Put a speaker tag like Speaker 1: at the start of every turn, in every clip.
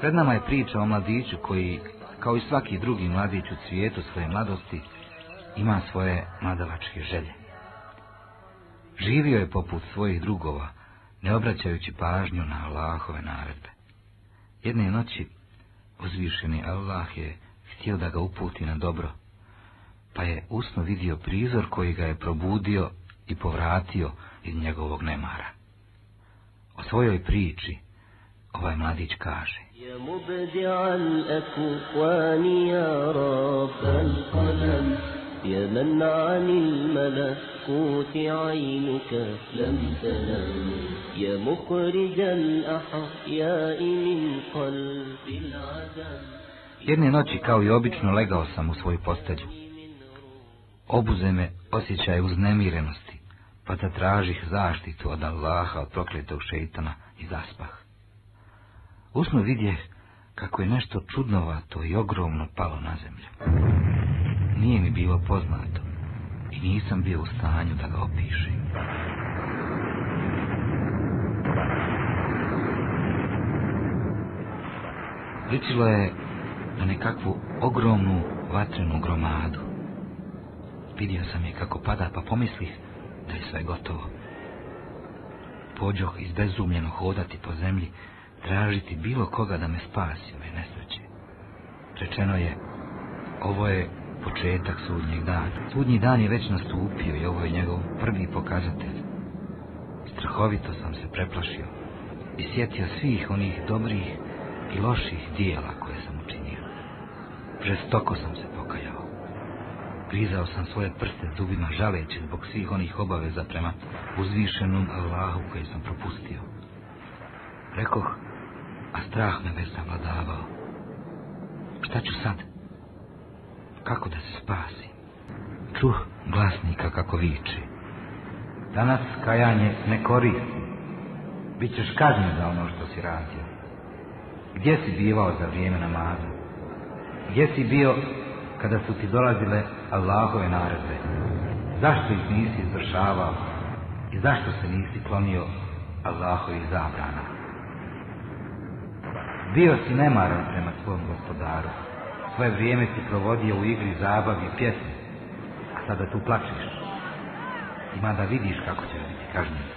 Speaker 1: Pred nama je priča o mladiću koji, kao i svaki drugi mladić u svijetu svoje mladosti, ima svoje mladalačke želje. Živio je poput svojih drugova, ne obraćajući pažnju na Allahove naredbe. Jedne noći uzvišeni Allah je htio da ga uputi na dobro, pa je usno vidio prizor koji ga je probudio i povratio iz njegovog nemara. O svojoj priči ovaj mladić kaže. Jedne noći kao i obično legao sam u svoju postelju. Obuze me osjećaj uznemirenosti, pa tražih zaštitu od Allaha od prokletog šeitana i zaspah. Usno vidje kako je nešto čudnovato i ogromno palo na zemlju. Nije mi bilo poznato i nisam bio u stanju da ga opišem. Ličilo je na nekakvu ogromnu vatrenu gromadu. Vidio sam je kako pada, pa pomislih da je sve gotovo. Pođoh izbezumljeno hodati po zemlji, tražiti bilo koga da me spasi ove nesreće. Rečeno je, ovo je početak sudnjeg dana. Sudnji dan je već nastupio i ovo je njegov prvi pokazatelj. Strahovito sam se preplašio i sjetio svih onih dobrih i loših dijela koje sam učinio. Žestoko sam se pokajao. Grizao sam svoje prste zubima žaleći zbog svih onih obaveza prema uzvišenom Allahu koji sam propustio. Rekoh a strah me ne zavladavao. Šta ću sad? Kako da se spasim? Čuh glasnika kako viče. Danas kajanje ne koristi. Bićeš kažnjen za ono što si radio. Gdje si bivao za vrijeme namaza? Gdje si bio kada su ti dolazile Allahove naredbe? Zašto ih nisi izvršavao? I zašto se nisi klonio Allahovih zabrana? Bio si nemaran prema svom gospodaru. Svoje vrijeme si provodio u igri, zabavi, pjesmi. A sada tu plačeš. i mada vidiš kako će biti kažnjen.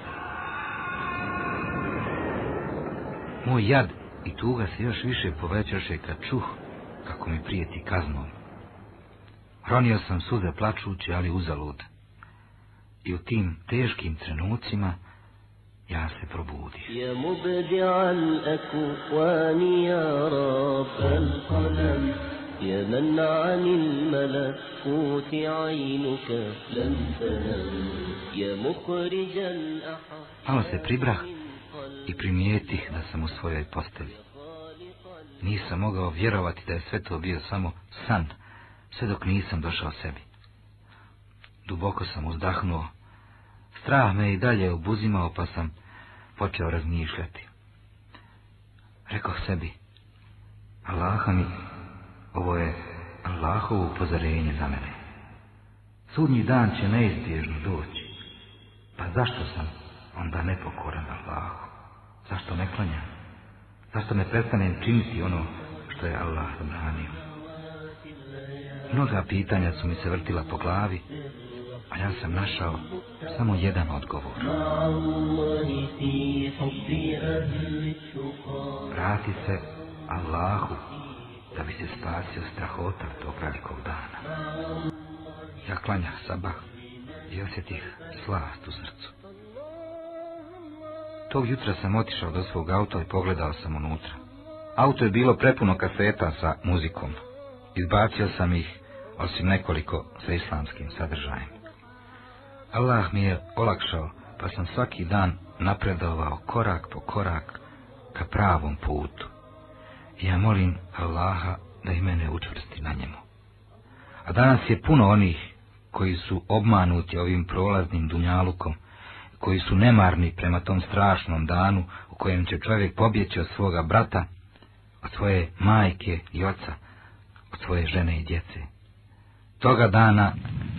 Speaker 1: Moj jad i tuga se još više povećaše kad čuh kako mi prijeti kaznom. Ronio sam suze plačući, ali uzalud. I u tim teškim trenucima ja se probudim. Ja ya se pribrah i primijetih da sam u svojoj postavi. Nisam mogao vjerovati da je sve to bio samo san, sve dok nisam došao sebi. Duboko sam uzdahnuo Strah me i dalje obuzimao, pa sam počeo razmišljati. Rekao sebi, Allaha mi, ovo je Allahovo upozorenje za mene. Sudnji dan će neizbježno doći. Pa zašto sam onda nepokoran Allahu? Zašto ne klanjam? Zašto ne prestanem činiti ono što je Allah zabranio? Mnoga pitanja su mi se vrtila po glavi, a ja sam našao samo jedan odgovor. Vrati se Allahu da bi se spasio strahota tog velikog dana. Ja sabah i osjetih slast u srcu. Tog jutra sam otišao do svog auta i pogledao sam unutra. Auto je bilo prepuno kaseta sa muzikom. Izbacio sam ih, osim nekoliko sa islamskim sadržajem. Allah mi je olakšao, pa sam svaki dan napredovao korak po korak ka pravom putu. Ja molim Allaha da i mene učvrsti na njemu. A danas je puno onih koji su obmanuti ovim prolaznim dunjalukom, koji su nemarni prema tom strašnom danu u kojem će čovjek pobjeći od svoga brata, od svoje majke i oca, od svoje žene i djece. Toga dana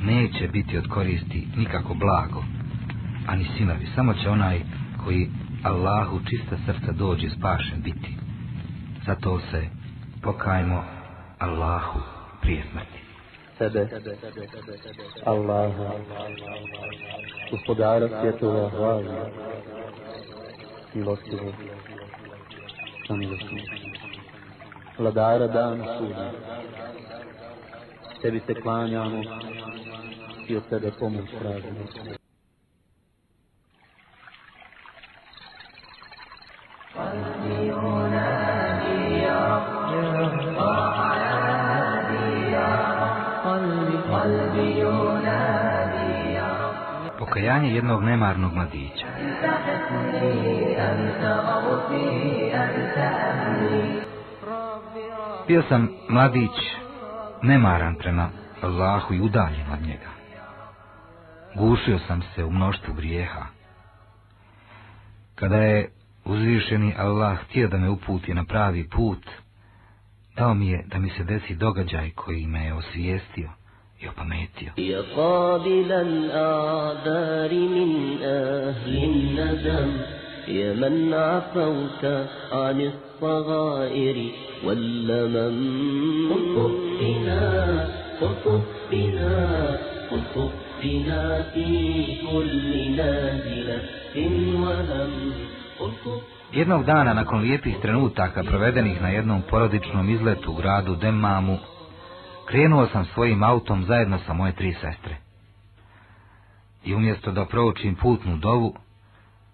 Speaker 1: neće biti od koristi nikako blago, ani sinovi, samo će onaj koji Allahu čista srca dođe spašen biti. Zato se pokajmo Allahu prije smrti. Sebe, Allaha, gospodara svjetova, hvala, milostivo, samilostno, vladara dan suda, tebi se klanjamo i od tebe pomoć tražimo. Pokajanje jednog nemarnog mladića. Bio sam mladić nemaran prema Allahu i udaljen od njega. Gušio sam se u mnoštvu grijeha. Kada je uzvišeni Allah htio da me uputi na pravi put, dao mi je da mi se desi događaj koji me je osvijestio i opametio. يا من عفوت عن الصغائر واللمم في كل نازلة Jednog dana nakon lijepih trenutaka provedenih na jednom porodičnom izletu u gradu Demamu, krenuo sam svojim autom zajedno sa moje tri sestre. I umjesto da proučim putnu dovu,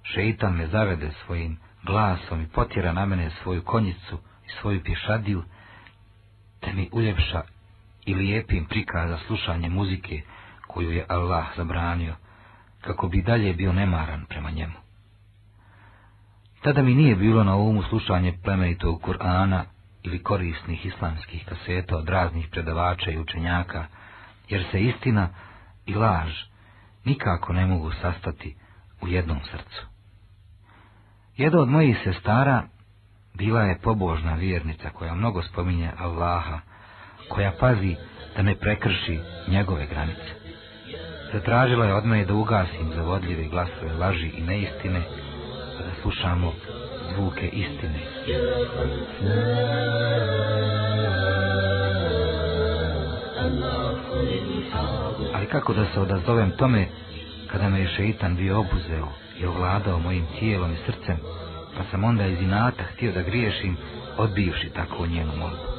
Speaker 1: Šeitan me zavede svojim glasom i potjera na mene svoju konjicu i svoju pješadiju, te mi uljepša i lijepim prikaza slušanje muzike koju je Allah zabranio, kako bi dalje bio nemaran prema njemu. Tada mi nije bilo na umu slušanje plemenitog Kur'ana ili korisnih islamskih kaseta od raznih predavača i učenjaka, jer se istina i laž nikako ne mogu sastati u jednom srcu. Jedna od mojih sestara bila je pobožna vjernica koja mnogo spominje Allaha, koja pazi da ne prekrši njegove granice. Zatražila je od mene da ugasim zavodljive glasove laži i neistine, da slušamo zvuke istine. Ali kako da se odazovem tome kada me je šeitan bio obuzeo i ovladao mojim tijelom i srcem, pa sam onda iz inata htio da griješim, odbivši tako njenu molbu.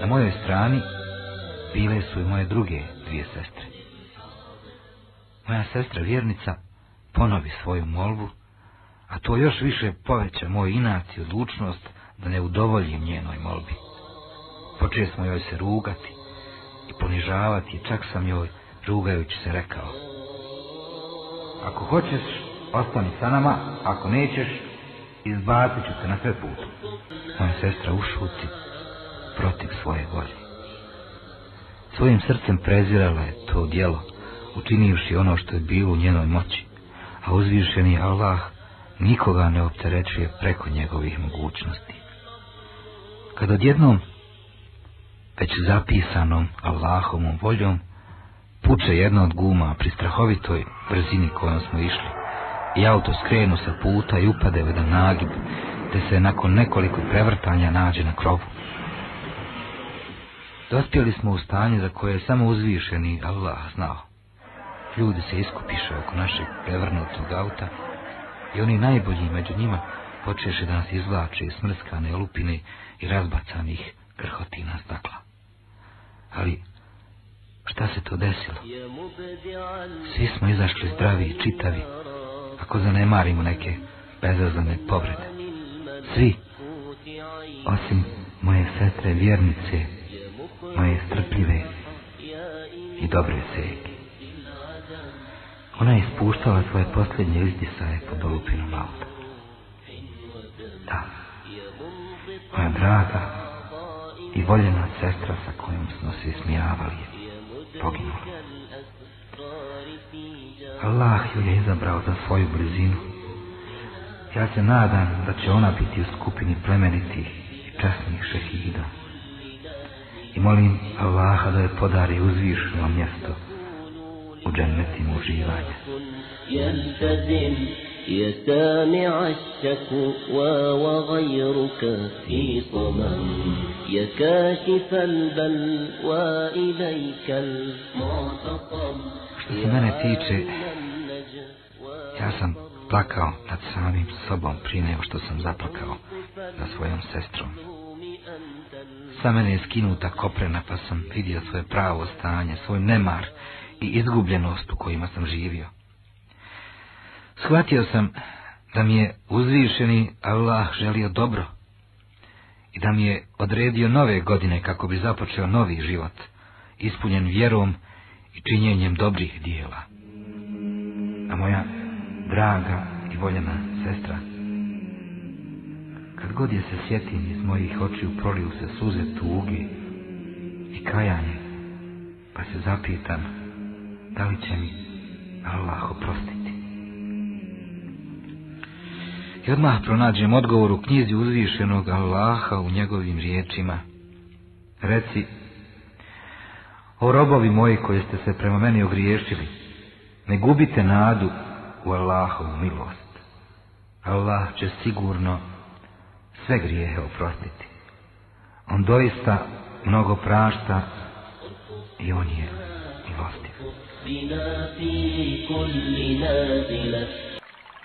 Speaker 1: Na mojoj strani bile su i moje druge dvije sestre. Moja sestra vjernica ponovi svoju molbu, a to još više poveća moj inat i odlučnost da ne udovoljim njenoj molbi. Počeli smo joj se rugati, i ponižavati, čak sam joj, rugajući se, rekao. Ako hoćeš, ostani sa nama, ako nećeš, izbacit ću se na sve putu. Moja sestra ušuti protiv svoje volje. Svojim srcem prezirala je to djelo, učinivši ono što je bilo u njenoj moći, a uzvišeni Allah nikoga ne opterećuje preko njegovih mogućnosti. Kad odjednom već zapisanom Allahomom voljom, puče jedna od guma pri strahovitoj brzini kojom smo išli. I auto skrenu sa puta i upade u jedan nagib, te se nakon nekoliko prevrtanja nađe na krovu. Dospjeli smo u stanje za koje je samo uzvišeni Allah znao. Ljudi se iskupiše oko našeg prevrnutog auta i oni najbolji među njima počeše da nas izvlače iz smrskane olupine i razbacanih krhotina stakla. Ali, šta se to desilo? Svi smo izašli zdravi i čitavi, ako zanemarimo neke bezazlene povrede. Svi, osim moje sestre vjernice, moje strpljive i dobre seke. Ona je ispuštala svoje posljednje izdisaje pod dolupinu auta. Da, moja draga, i voljena sestra sa kojom smo se smijavali je poginula. Allah ju je izabrao za svoju blizinu. Ja se nadam da će ona biti u skupini plemenitih i časnih šehida. I molim Allaha da je podari uzvišeno mjesto u džennetim uživanja. يا سامع الشكوى وغيرك في صمم يا كاشف البلوى إليك المعتصم Što se mene tiče, ja sam plakao nad samim sobom prije nego što sam zaplakao za svojom sestrom. Sa mene je skinuta koprena pa sam vidio svoje pravo stanje, svoj nemar i izgubljenost u kojima sam živio. Shvatio sam da mi je uzvišeni Allah želio dobro i da mi je odredio nove godine kako bi započeo novi život, ispunjen vjerom i činjenjem dobrih dijela. A moja draga i voljena sestra, kad god je se sjetim iz mojih očiju proliju se suze tugi i kajanje, pa se zapitam da li će mi Allah oprostiti. I odmah pronađem odgovor u knjizi uzvišenog Allaha u njegovim riječima. Reci, o robovi moji koji ste se prema meni ogriješili, ne gubite nadu u Allahovu milost. Allah će sigurno sve grijehe oprostiti. On doista mnogo prašta i on je milostiv.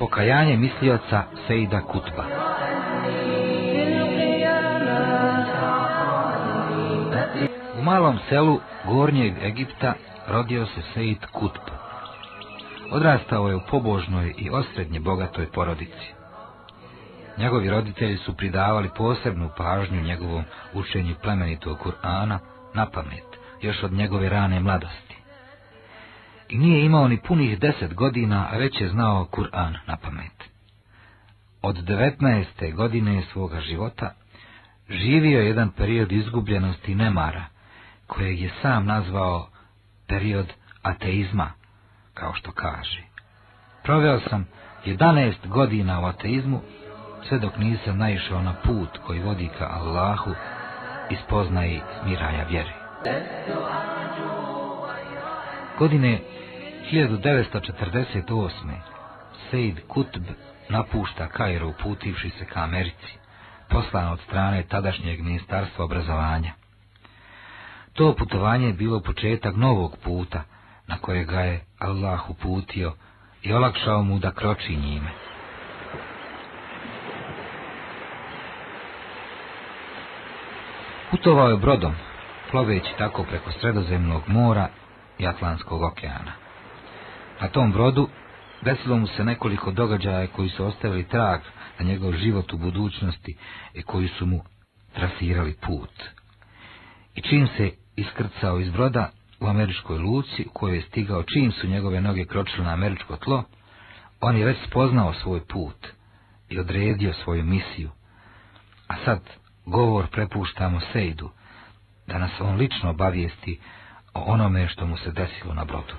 Speaker 1: Pokajanje mislioca Seida Kutba U malom selu Gornjeg Egipta rodio se Sejd Kutb. Odrastao je u pobožnoj i osrednje bogatoj porodici. Njegovi roditelji su pridavali posebnu pažnju njegovom učenju plemenitog Kur'ana na pamet, još od njegove rane mladosti i nije imao ni punih deset godina, a već je znao Kur'an na pamet. Od devetnaeste godine svoga života živio je jedan period izgubljenosti nemara, kojeg je sam nazvao period ateizma, kao što kaže. Proveo sam jedanaest godina u ateizmu, sve dok nisam naišao na put koji vodi ka Allahu i spoznaji miraja vjere. Godine 1948. Sejd Kutb napušta Kajro uputivši se ka Americi, poslan od strane tadašnjeg ministarstva obrazovanja. To putovanje je bilo početak novog puta, na kojega je Allah uputio i olakšao mu da kroči njime. Putovao je brodom, ploveći tako preko sredozemnog mora i Atlantskog okeana. Na tom brodu desilo mu se nekoliko događaja koji su ostavili trag na njegov život u budućnosti i koji su mu trasirali put. I čim se iskrcao iz broda u američkoj luci u kojoj je stigao čim su njegove noge kročile na američko tlo, on je već spoznao svoj put i odredio svoju misiju. A sad govor prepuštamo Sejdu, da nas on lično obavijesti o onome što mu se desilo na brodu.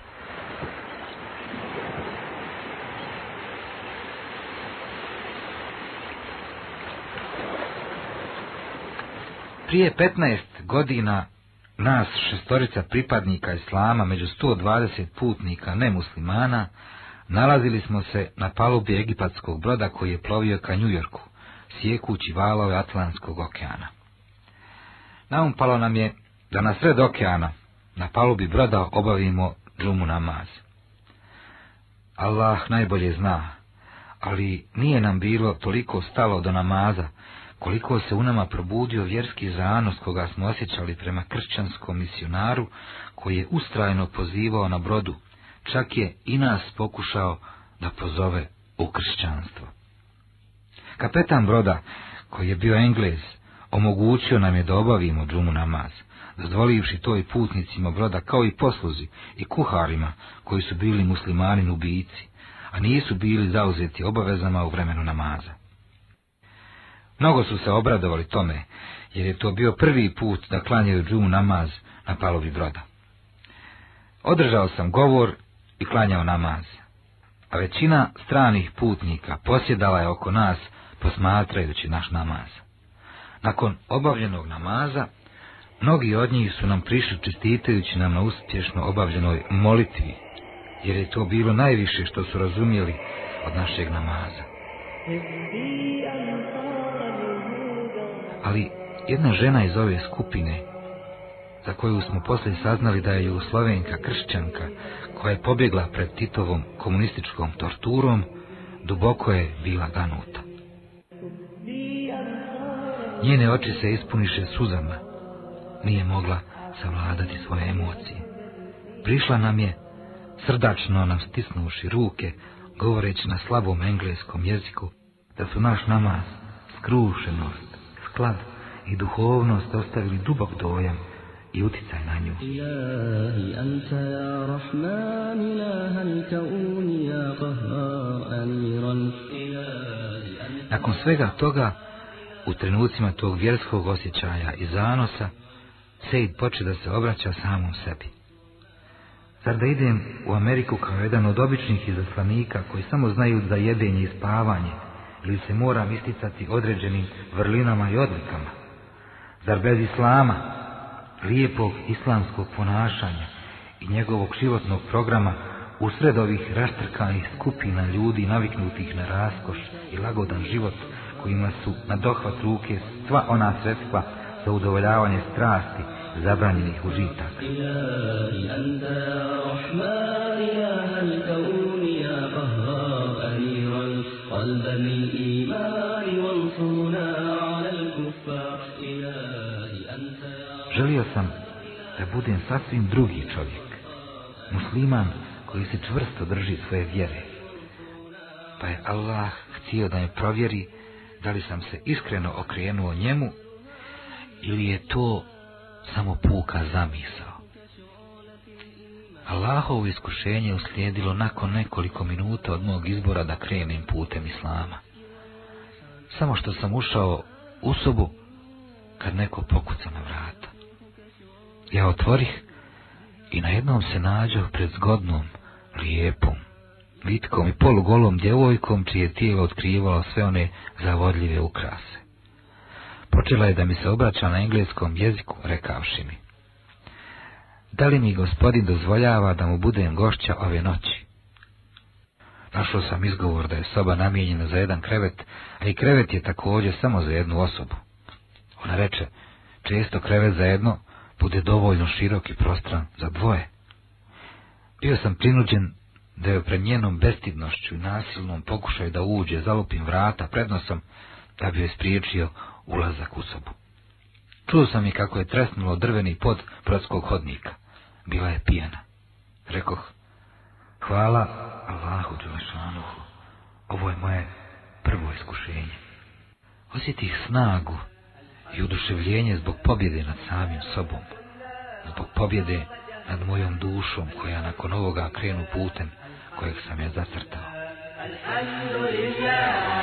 Speaker 1: prije 15 godina nas šestorica pripadnika islama među 120 putnika nemuslimana nalazili smo se na palubi egipatskog broda koji je plovio ka Njujorku, sjekući valove Atlantskog okeana. palo nam je da na sred okeana, na palubi broda, obavimo džumu namaz. Allah najbolje zna, ali nije nam bilo toliko stalo do namaza, koliko se u nama probudio vjerski zanos koga smo osjećali prema kršćanskom misionaru koji je ustrajno pozivao na brodu, čak je i nas pokušao da pozove u kršćanstvo. Kapetan broda, koji je bio Englez, omogućio nam je da obavimo džumu namaz, dozvolivši to i putnicima broda kao i posluzi i kuharima koji su bili muslimani ubici, a nisu bili zauzeti obavezama u vremenu namaza. Mnogo su se obradovali tome, jer je to bio prvi put da klanjaju džumu namaz na palovi broda. Održao sam govor i klanjao namaz, a većina stranih putnika posjedala je oko nas posmatrajući naš namaz. Nakon obavljenog namaza, mnogi od njih su nam prišli čestitajući nam na uspješno obavljenoj molitvi, jer je to bilo najviše što su razumjeli od našeg namaza ali jedna žena iz ove skupine, za koju smo poslije saznali da je Jugoslovenka kršćanka, koja je pobjegla pred Titovom komunističkom torturom, duboko je bila ganuta. Njene oči se ispuniše suzama. Nije mogla savladati svoje emocije. Prišla nam je, srdačno nam stisnuši ruke, govoreći na slabom engleskom jeziku, da su naš namaz skrušenost sklad i duhovnost ostavili dubok dojam i uticaj na nju. Nakon svega toga, u trenucima tog vjerskog osjećaja i zanosa, Sejd poče da se obraća samom sebi. Zar da idem u Ameriku kao jedan od običnih izaslanika koji samo znaju za jedenje i spavanje, ili se moram isticati određenim vrlinama i odlikama? Zar bez islama, lijepog islamskog ponašanja i njegovog životnog programa usred ovih raštrkanih skupina ljudi naviknutih na raskoš i lagodan život kojima su na dohvat ruke sva ona sredstva za udovoljavanje strasti zabranjenih užitaka. Želio sam da budem sasvim drugi čovjek, musliman koji se čvrsto drži svoje vjere. Pa je Allah htio da me provjeri da li sam se iskreno okrenuo njemu ili je to samo puka zamisao. Allahovo iskušenje uslijedilo nakon nekoliko minuta od mog izbora da krenem putem Islama. Samo što sam ušao u sobu, kad neko pokuca na vrata. Ja otvorih i na jednom se nađao pred zgodnom, lijepom, vitkom i polugolom djevojkom, čije tijelo otkrivalo sve one zavodljive ukrase. Počela je da mi se obraća na engleskom jeziku, rekavši mi da li mi gospodin dozvoljava da mu budem gošća ove noći? Našao sam izgovor da je soba namijenjena za jedan krevet, a i krevet je također samo za jednu osobu. Ona reče, često krevet za jedno bude dovoljno širok i prostran za dvoje. Bio sam prinuđen da je pred njenom bestidnošću i nasilnom pokušaju da uđe, zalupim vrata prednosom, da bi joj spriječio ulazak u sobu. Čuo sam i kako je tresnulo drveni pod protskog hodnika bila je pijana. Rekoh, hvala Allahu Đelešanuhu, ovo je moje prvo iskušenje. Osjetih snagu i oduševljenje zbog pobjede nad samim sobom, zbog pobjede nad mojom dušom koja nakon ovoga krenu putem kojeg sam ja zacrtao. Alhamdulillah,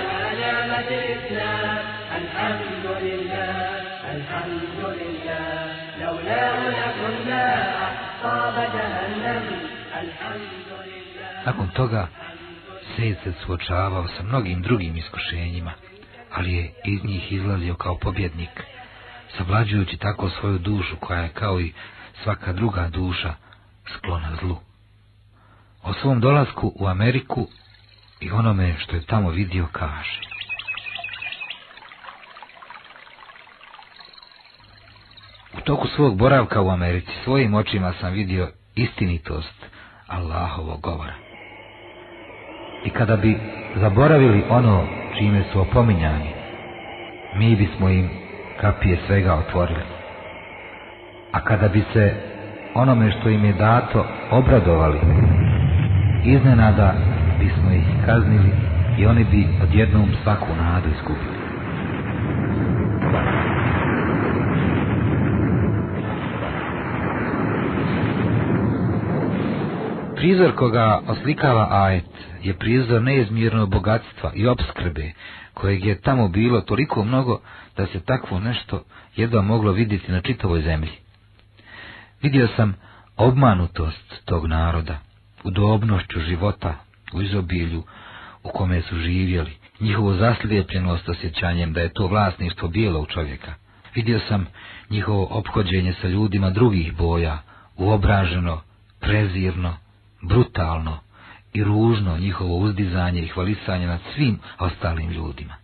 Speaker 1: Nakon toga Sejt se suočavao sa mnogim drugim iskušenjima, ali je iz njih izlazio kao pobjednik, savlađujući tako svoju dušu koja je kao i svaka druga duša sklona zlu. O svom dolasku u Ameriku i onome što je tamo vidio kaže. U toku svog boravka u Americi svojim očima sam vidio istinitost Allahovog govora i kada bi zaboravili ono čime su opominjani, mi bismo im kapije svega otvorili. A kada bi se onome što im je dato obradovali, iznenada bismo ih kaznili i oni bi odjednom svaku nadu iskupili. Prizor koga oslikava ajet je prizor neizmjernog bogatstva i obskrbe, kojeg je tamo bilo toliko mnogo da se takvo nešto jedva moglo vidjeti na čitavoj zemlji. Vidio sam obmanutost tog naroda, udobnošću života, u izobilju u kome su živjeli, njihovo zaslijepljenost osjećanjem da je to vlasništvo u čovjeka. Vidio sam njihovo ophođenje sa ljudima drugih boja, uobraženo, prezirno, brutalno i ružno njihovo uzdizanje i hvalisanje nad svim ostalim ljudima.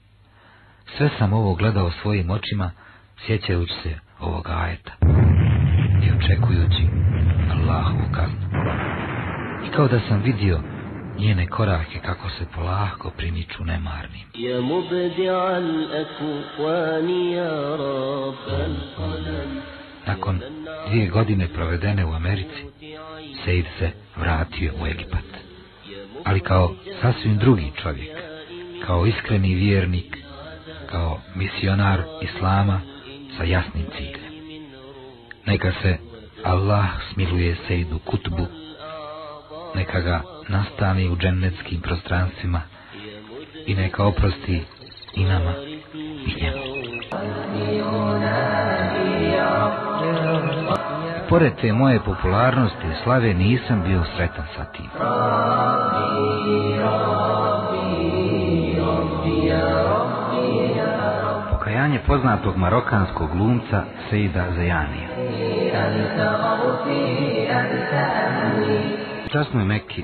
Speaker 1: Sve sam ovo gledao svojim očima, sjećajući se ovog ajeta i očekujući Allahovu kaznu. I kao da sam vidio njene korake kako se polahko primiču nemarnim. Nakon dvije godine provedene u Americi, Sejd se vratio u Egipat. Ali kao sasvim drugi čovjek, kao iskreni vjernik, kao misionar Islama sa jasnim ciljem. Neka se Allah smiluje Sejdu Kutbu, neka ga nastani u džennetskim prostranstvima i neka oprosti i nama i pored te moje popularnosti i slave nisam bio sretan sa tim. Pokajanje poznatog marokanskog glumca Seida Zajanija. U časnoj Mekki,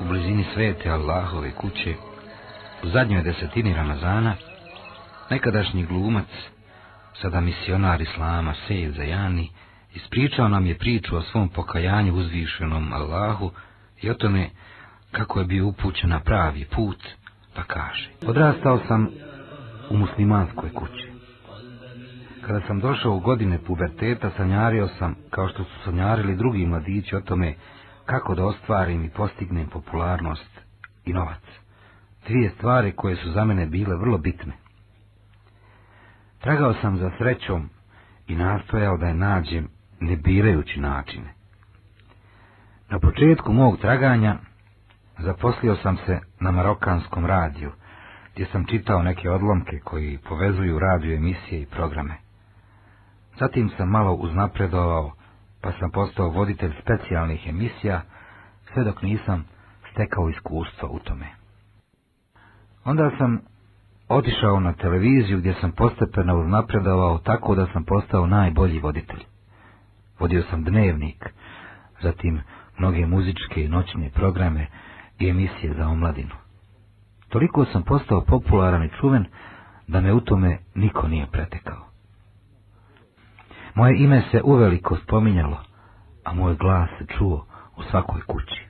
Speaker 1: u blizini svete Allahove kuće, u zadnjoj desetini Ramazana, nekadašnji glumac, sada misionar Islama Seid Zajani, Ispričao nam je priču o svom pokajanju uzvišenom Allahu i o tome kako je bio upućen na pravi put, pa kaže. Odrastao sam u muslimanskoj kući. Kada sam došao u godine puberteta, sanjario sam, kao što su sanjarili drugi mladići, o tome kako da ostvarim i postignem popularnost i novac. Dvije stvari koje su za mene bile vrlo bitne. Tragao sam za srećom i nastojao da je nađem ne birajući načine. Na početku mog traganja zaposlio sam se na marokanskom radiju, gdje sam čitao neke odlomke koji povezuju radio emisije i programe. Zatim sam malo uznapredovao, pa sam postao voditelj specijalnih emisija, sve dok nisam stekao iskustvo u tome. Onda sam otišao na televiziju gdje sam postepeno uznapredovao tako da sam postao najbolji voditelj vodio sam dnevnik, zatim mnoge muzičke i noćne programe i emisije za omladinu. Toliko sam postao popularan i čuven da me u tome niko nije pretekao. Moje ime se uveliko spominjalo, a moj glas se čuo u svakoj kući.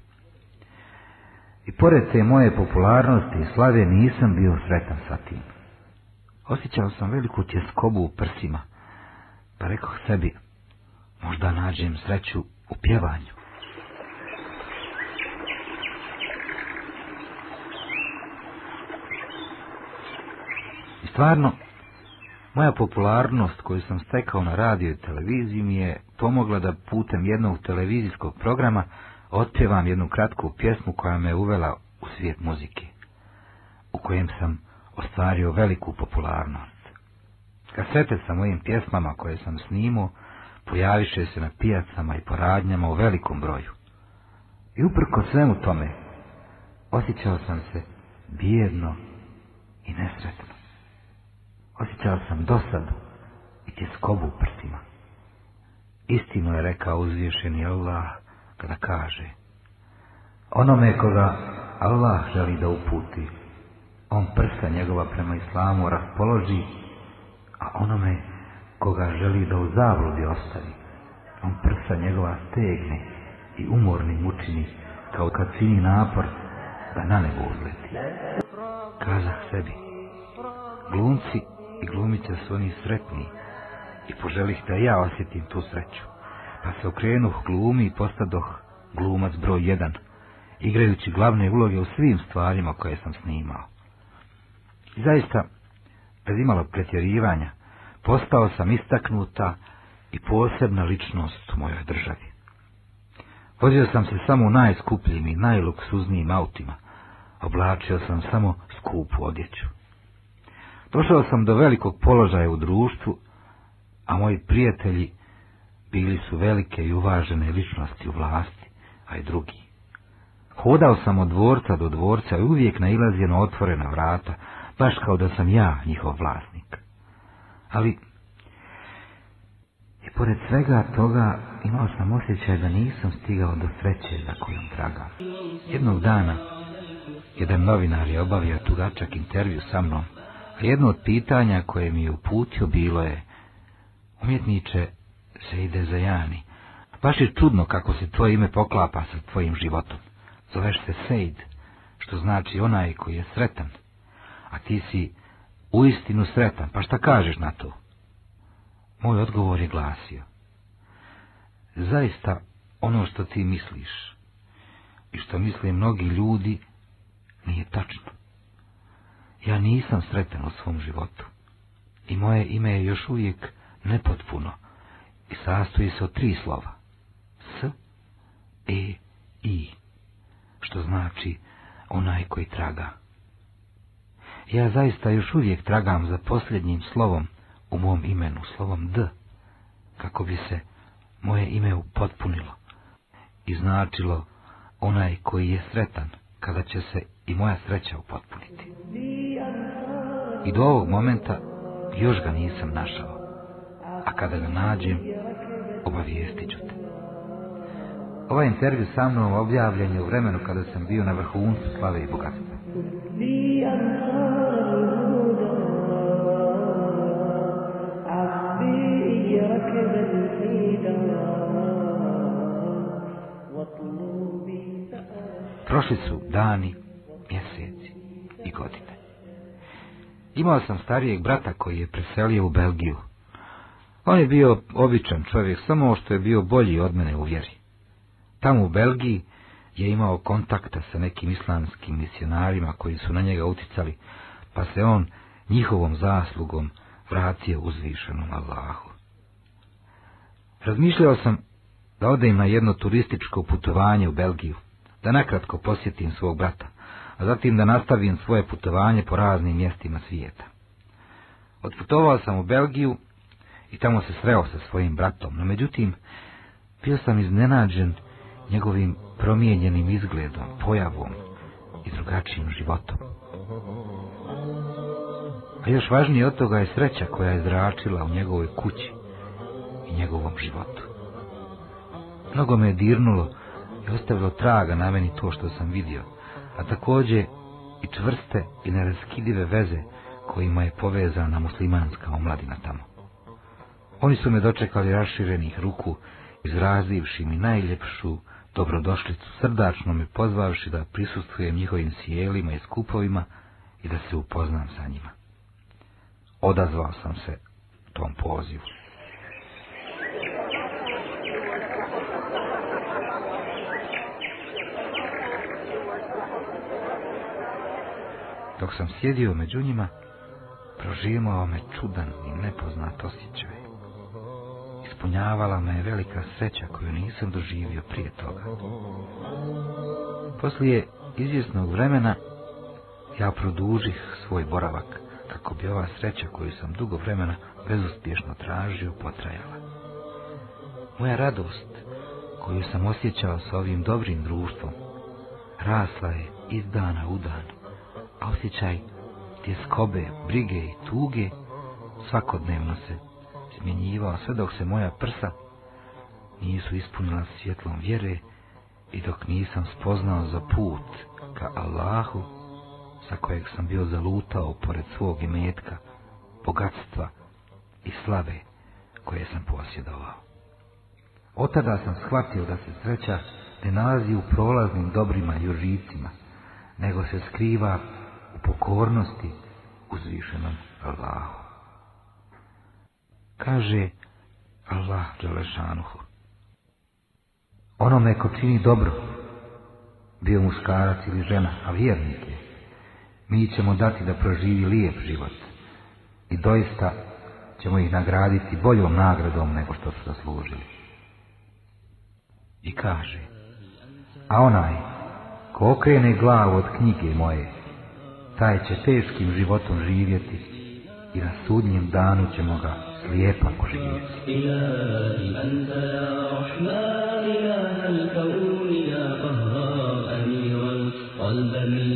Speaker 1: I pored te moje popularnosti i slave nisam bio sretan sa tim. Osjećao sam veliku tjeskobu u prsima, pa rekao sebi, Možda nađem sreću u pjevanju. I stvarno, moja popularnost koju sam stekao na radio i televiziji mi je pomogla da putem jednog televizijskog programa otpjevam jednu kratku pjesmu koja me uvela u svijet muzike, u kojem sam ostvario veliku popularnost. Kasete sa mojim pjesmama koje sam snimao pojaviše se na pijacama i poradnjama u velikom broju. I uprko svemu tome, osjećao sam se bijedno i nesretno. Osjećao sam dosadu i tjeskobu u prstima. Istinu je rekao uzvješeni Allah kada kaže Onome koga Allah želi da uputi, on prsta njegova prema islamu raspoloži, a onome koga želi da u zabludi ostavi. On prsa njegova stegne i umorni mučini kao kad čini napor da na nebo uzleti. Kazah sebi, glumci i glumice su oni sretni i poželih da ja osjetim tu sreću. Pa se okrenuh glumi i postadoh glumac broj jedan, igrajući glavne uloge u svim stvarima koje sam snimao. I zaista, bez imalo pretjerivanja, postao sam istaknuta i posebna ličnost u mojoj državi. Vozio sam se samo u najskupljim i najluksuznijim autima, oblačio sam samo skupu odjeću. Došao sam do velikog položaja u društvu, a moji prijatelji bili su velike i uvažene ličnosti u vlasti, a i drugi. Hodao sam od dvorca do dvorca i uvijek nailazio na otvorena vrata, baš kao da sam ja njihov vlasnik. Ali, i pored svega toga, imao sam osjećaj da nisam stigao do sreće za kojom draga. Jednog dana, jedan novinar je obavio tugačak intervju sa mnom, a jedno od pitanja koje mi je uputio bilo je, umjetniče se ide za Jani, baš je čudno kako se tvoje ime poklapa sa tvojim životom. Zoveš se Sejd, što znači onaj koji je sretan, a ti si uistinu sretan, pa šta kažeš na to? Moj odgovor je glasio. Zaista ono što ti misliš i što misle mnogi ljudi nije tačno. Ja nisam sretan u svom životu i moje ime je još uvijek nepotpuno i sastoji se od tri slova. S, E, I, što znači onaj koji traga. Ja zaista još uvijek tragam za posljednjim slovom u mom imenu, slovom D, kako bi se moje ime upotpunilo i značilo onaj koji je sretan, kada će se i moja sreća upotpuniti. I do ovog momenta još ga nisam našao, a kada ga nađem, obavijestit ću te. Ovaj intervju sa mnom objavljen je u vremenu kada sam bio na vrhuncu slave i bogatstva. Prošli su dani, mjeseci i godine. Imao sam starijeg brata koji je preselio u Belgiju. On je bio običan čovjek, samo što je bio bolji od mene u vjeri. Tamo u Belgiji je imao kontakta sa nekim islamskim misionarima koji su na njega uticali, pa se on njihovom zaslugom vratio uzvišenom Allahu. Razmišljao sam da odem na jedno turističko putovanje u Belgiju, da nakratko posjetim svog brata, a zatim da nastavim svoje putovanje po raznim mjestima svijeta. Otputovao sam u Belgiju i tamo se sreo sa svojim bratom, no međutim, bio sam iznenađen njegovim promijenjenim izgledom, pojavom i drugačijim životom. A još važnije od toga je sreća koja je zračila u njegovoj kući i njegovom životu. Mnogo me je dirnulo i ostavilo traga na meni to što sam vidio, a također i čvrste i neraskidive veze kojima je povezana muslimanska omladina tamo. Oni su me dočekali raširenih ruku izrazivši mi najljepšu dobrodošlicu, srdačno me pozvavši da prisustujem njihovim sjelima i skupovima i da se upoznam sa njima. Odazvao sam se tom pozivu. Dok sam sjedio među njima, prožimao me čudan i nepoznat osjećaj ispunjavala me velika sreća koju nisam doživio prije toga. Poslije izvjesnog vremena ja produžih svoj boravak kako bi ova sreća koju sam dugo vremena bezuspješno tražio potrajala. Moja radost koju sam osjećao sa ovim dobrim društvom rasla je iz dana u dan, a osjećaj tjeskobe, brige i tuge svakodnevno se smjenjivao sve dok se moja prsa nisu ispunila svjetlom vjere i dok nisam spoznao za put ka Allahu sa kojeg sam bio zalutao pored svog imetka, bogatstva i slave koje sam posjedovao. Od tada sam shvatio da se sreća ne nalazi u prolaznim dobrima i užicima, nego se skriva u pokornosti uzvišenom Allahu kaže Allah Đalešanuhu. Onome ko čini dobro, bio muškarac ili žena, a vjernik je, mi ćemo dati da proživi lijep život i doista ćemo ih nagraditi boljom nagradom nego što su zaslužili. I kaže, a onaj ko okrene glavu od knjige moje, taj će teškim životom živjeti i na sudnjem danu ćemo ga lijepa kušljica. Ilahi anta ya Rahman, ilaha al-kawni ya Qahhar, ani wal qalba min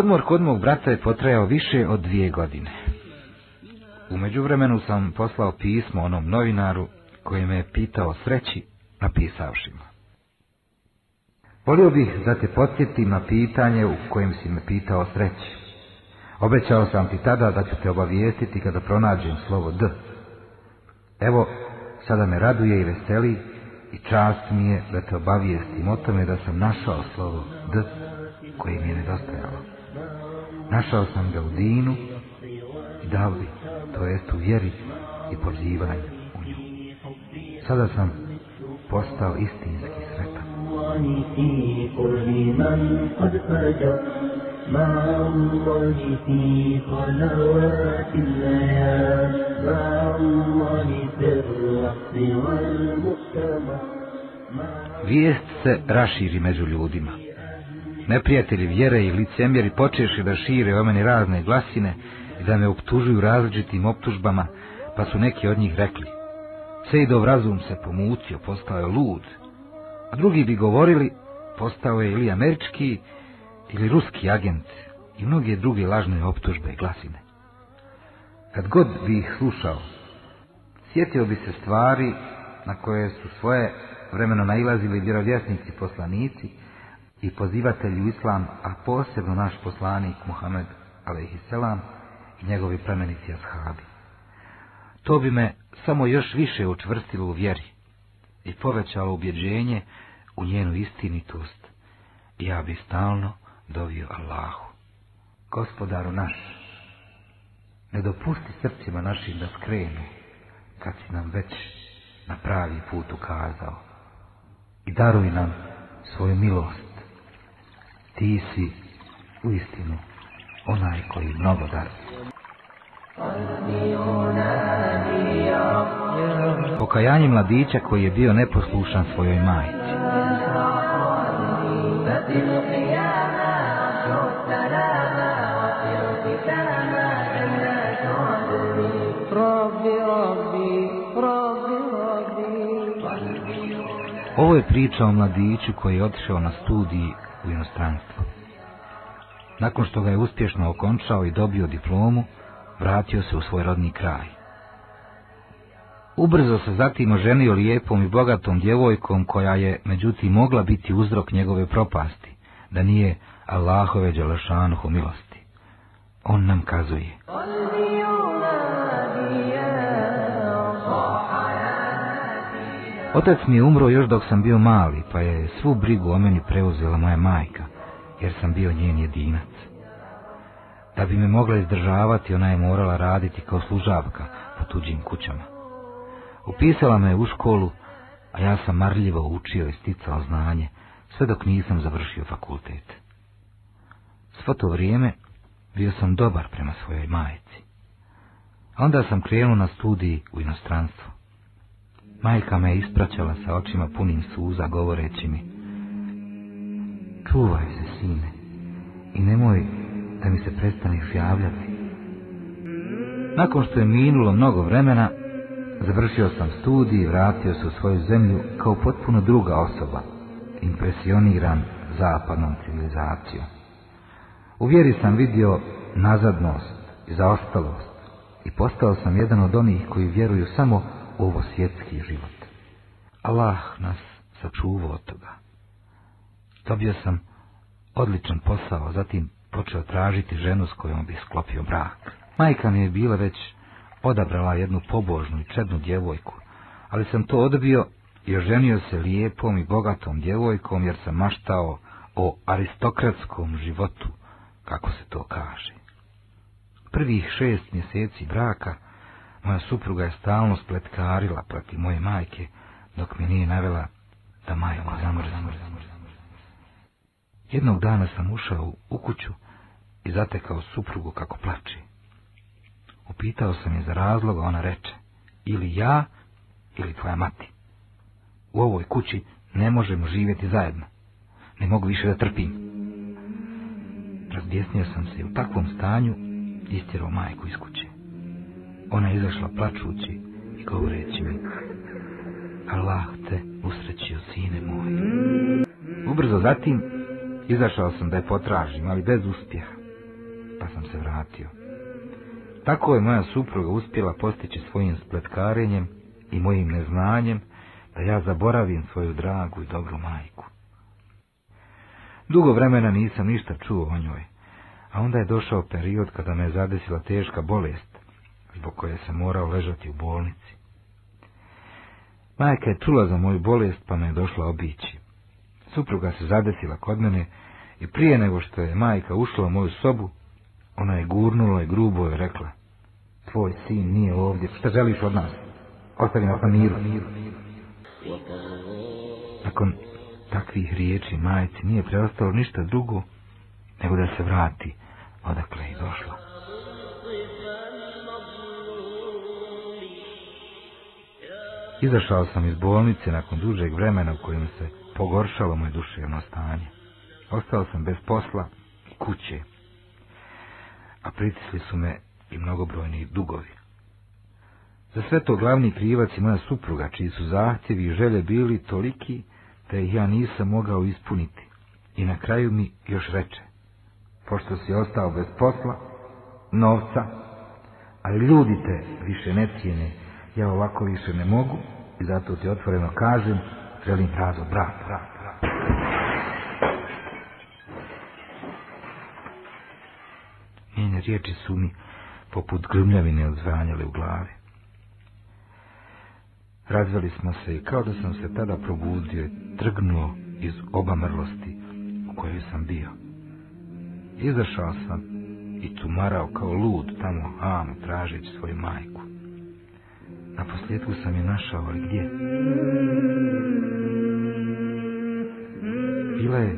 Speaker 1: Odmor kod mog brata je potrajao više od dvije godine. U međuvremenu sam poslao pismo onom novinaru koji me je pitao sreći, napisavši mu. Volio bih da te podsjetim na pitanje u kojem si me pitao sreći. Obećao sam ti tada da ću te obavijestiti kada pronađem slovo D. Evo, sada me raduje i veseli i čast mi je da te obavijestim o tome da sam našao slovo D koje mi je nedostajalo. Našao sam ga u dinu i davli, to jest u vjeri i pozivanju u nju. Sada sam postao istinski sretan. مع Vijest se raširi među ljudima neprijatelji vjere i licemjeri počeši da šire o meni razne glasine i da me optužuju različitim optužbama, pa su neki od njih rekli Sejdov razum se pomutio, postao je lud, a drugi bi govorili postao je ili američki ili ruski agent i mnoge druge lažne optužbe i glasine. Kad god bi ih slušao, sjetio bi se stvari na koje su svoje vremeno nailazili vjerovjesnici poslanici, i pozivatelj islam, a posebno naš poslanik Muhammed a.s. i njegovi plemenici ashabi. To bi me samo još više učvrstilo u vjeri i povećalo ubjeđenje u njenu istinitost. Ja bi stalno dovio Allahu. Gospodaru naš, ne dopusti srcima našim da skrenu, kad si nam već na pravi put ukazao. I daruj nam svoju milost ti si u istinu onaj koji mnogo daruje. Pokajanje mladića koji je bio neposlušan svojoj majici. Ovo je priča o mladiću koji je otišao na studij u inostranstvo. Nakon što ga je uspješno okončao i dobio diplomu, vratio se u svoj rodni kraj. Ubrzo se zatim oženio lijepom i bogatom djevojkom koja je, međutim, mogla biti uzrok njegove propasti, da nije Allahove Đelešanu milosti. On nam kazuje. Otac mi je umro još dok sam bio mali, pa je svu brigu o meni preuzela moja majka, jer sam bio njen jedinac. Da bi me mogla izdržavati, ona je morala raditi kao služavka po tuđim kućama. Upisala me u školu, a ja sam marljivo učio i sticao znanje, sve dok nisam završio fakultet. Svo to vrijeme bio sam dobar prema svojoj majici. Onda sam krenuo na studiji u inostranstvu. Majka me ispraćala sa očima punim suza govoreći mi Čuvaj se sine i nemoj da mi se prestaneš javljati. Nakon što je minulo mnogo vremena, završio sam studij i vratio se u svoju zemlju kao potpuno druga osoba, impresioniran zapadnom civilizacijom. U vjeri sam vidio nazadnost i zaostalost i postao sam jedan od onih koji vjeruju samo ovo svjetski život. Allah nas sačuva od toga. Dobio sam odličan posao, zatim počeo tražiti ženu s kojom bi sklopio brak. Majka mi je bila već odabrala jednu pobožnu i čednu djevojku, ali sam to odbio i oženio se lijepom i bogatom djevojkom jer sam maštao o aristokratskom životu, kako se to kaže. Prvih šest mjeseci braka moja supruga je stalno spletkarila protiv moje majke, dok me nije navela da majka zamrze. Jednog dana sam ušao u kuću i zatekao suprugu kako plači. Upitao sam je za razlog, ona reče, ili ja, ili tvoja mati. U ovoj kući ne možemo živjeti zajedno. Ne mogu više da trpim. Razbjesnio sam se u takvom stanju istjerao majku iz kuće. Ona je izašla plačući i govoreći mi, Allah te usrećio, sine moj. Ubrzo zatim, izašao sam da je potražim, ali bez uspjeha, pa sam se vratio. Tako je moja supruga uspjela postići svojim spletkarenjem i mojim neznanjem da ja zaboravim svoju dragu i dobru majku. Dugo vremena nisam ništa čuo o njoj, a onda je došao period kada me je zadesila teška bolest, zbog koje sam morao ležati u bolnici. Majka je čula za moju bolest, pa me je došla obići. Supruga se zadesila kod mene i prije nego što je majka ušla u moju sobu, ona je gurnula i grubo je rekla, tvoj sin nije ovdje, šta želiš od nas? Ostavi nas na Nakon takvih riječi majci nije preostalo ništa drugo nego da se vrati odakle je došla. Izašao sam iz bolnice nakon dužeg vremena u kojem se pogoršalo moje duševno stanje. Ostao sam bez posla i kuće, a pritisli su me i mnogobrojni dugovi. Za sve to glavni krivac i moja supruga, čiji su zahtjevi i želje bili toliki, da ih ja nisam mogao ispuniti. I na kraju mi još reče, pošto si ostao bez posla, novca, ali ljudi te više ne cijene ja ovako više ne mogu i zato ti otvoreno kažem, želim razo brak, Njene riječi su mi poput grmljavine odzvanjale u glavi. Razveli smo se i kao da sam se tada probudio i trgnuo iz obamrlosti u kojoj sam bio. Izašao sam i tumarao kao lud tamo hamu tražeći svoju majku. Na posljedku sam je našao, ali gdje? Bila je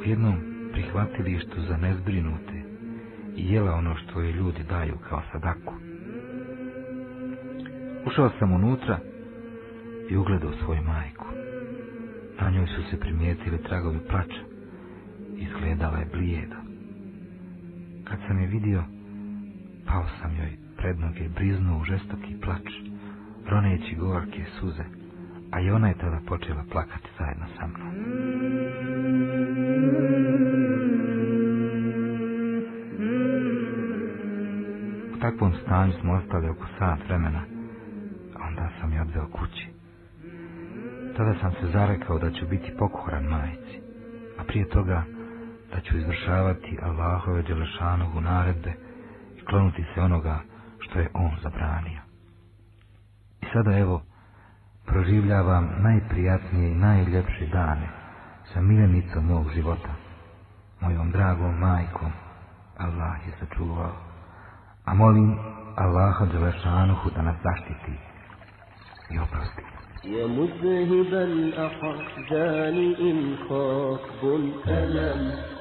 Speaker 1: u jednom prihvatilištu za nezbrinute i jela ono što je ljudi daju kao sadaku. Ušao sam unutra i ugledao svoju majku. Na njoj su se primijetili tragovi plaća. Izgledala je blijeda. Kad sam je vidio, pao sam joj pred noge briznuo u žestoki plač proneći gorke suze, a i ona je tada počela plakati zajedno sa mnom. U takvom stanju smo ostali oko sat vremena, a onda sam je odveo kući. Tada sam se zarekao da ću biti pokoran majici, a prije toga da ću izvršavati Allahove Đelešanovu naredbe i klonuti se onoga što je on zabranio sada evo, proživljavam najprijatnije i najljepše dane sa milenicom mog života, mojom dragom majkom, Allah je sačuvao, a molim Allaha Đelešanuhu da nas zaštiti i oprosti. يا مذهب إن الألم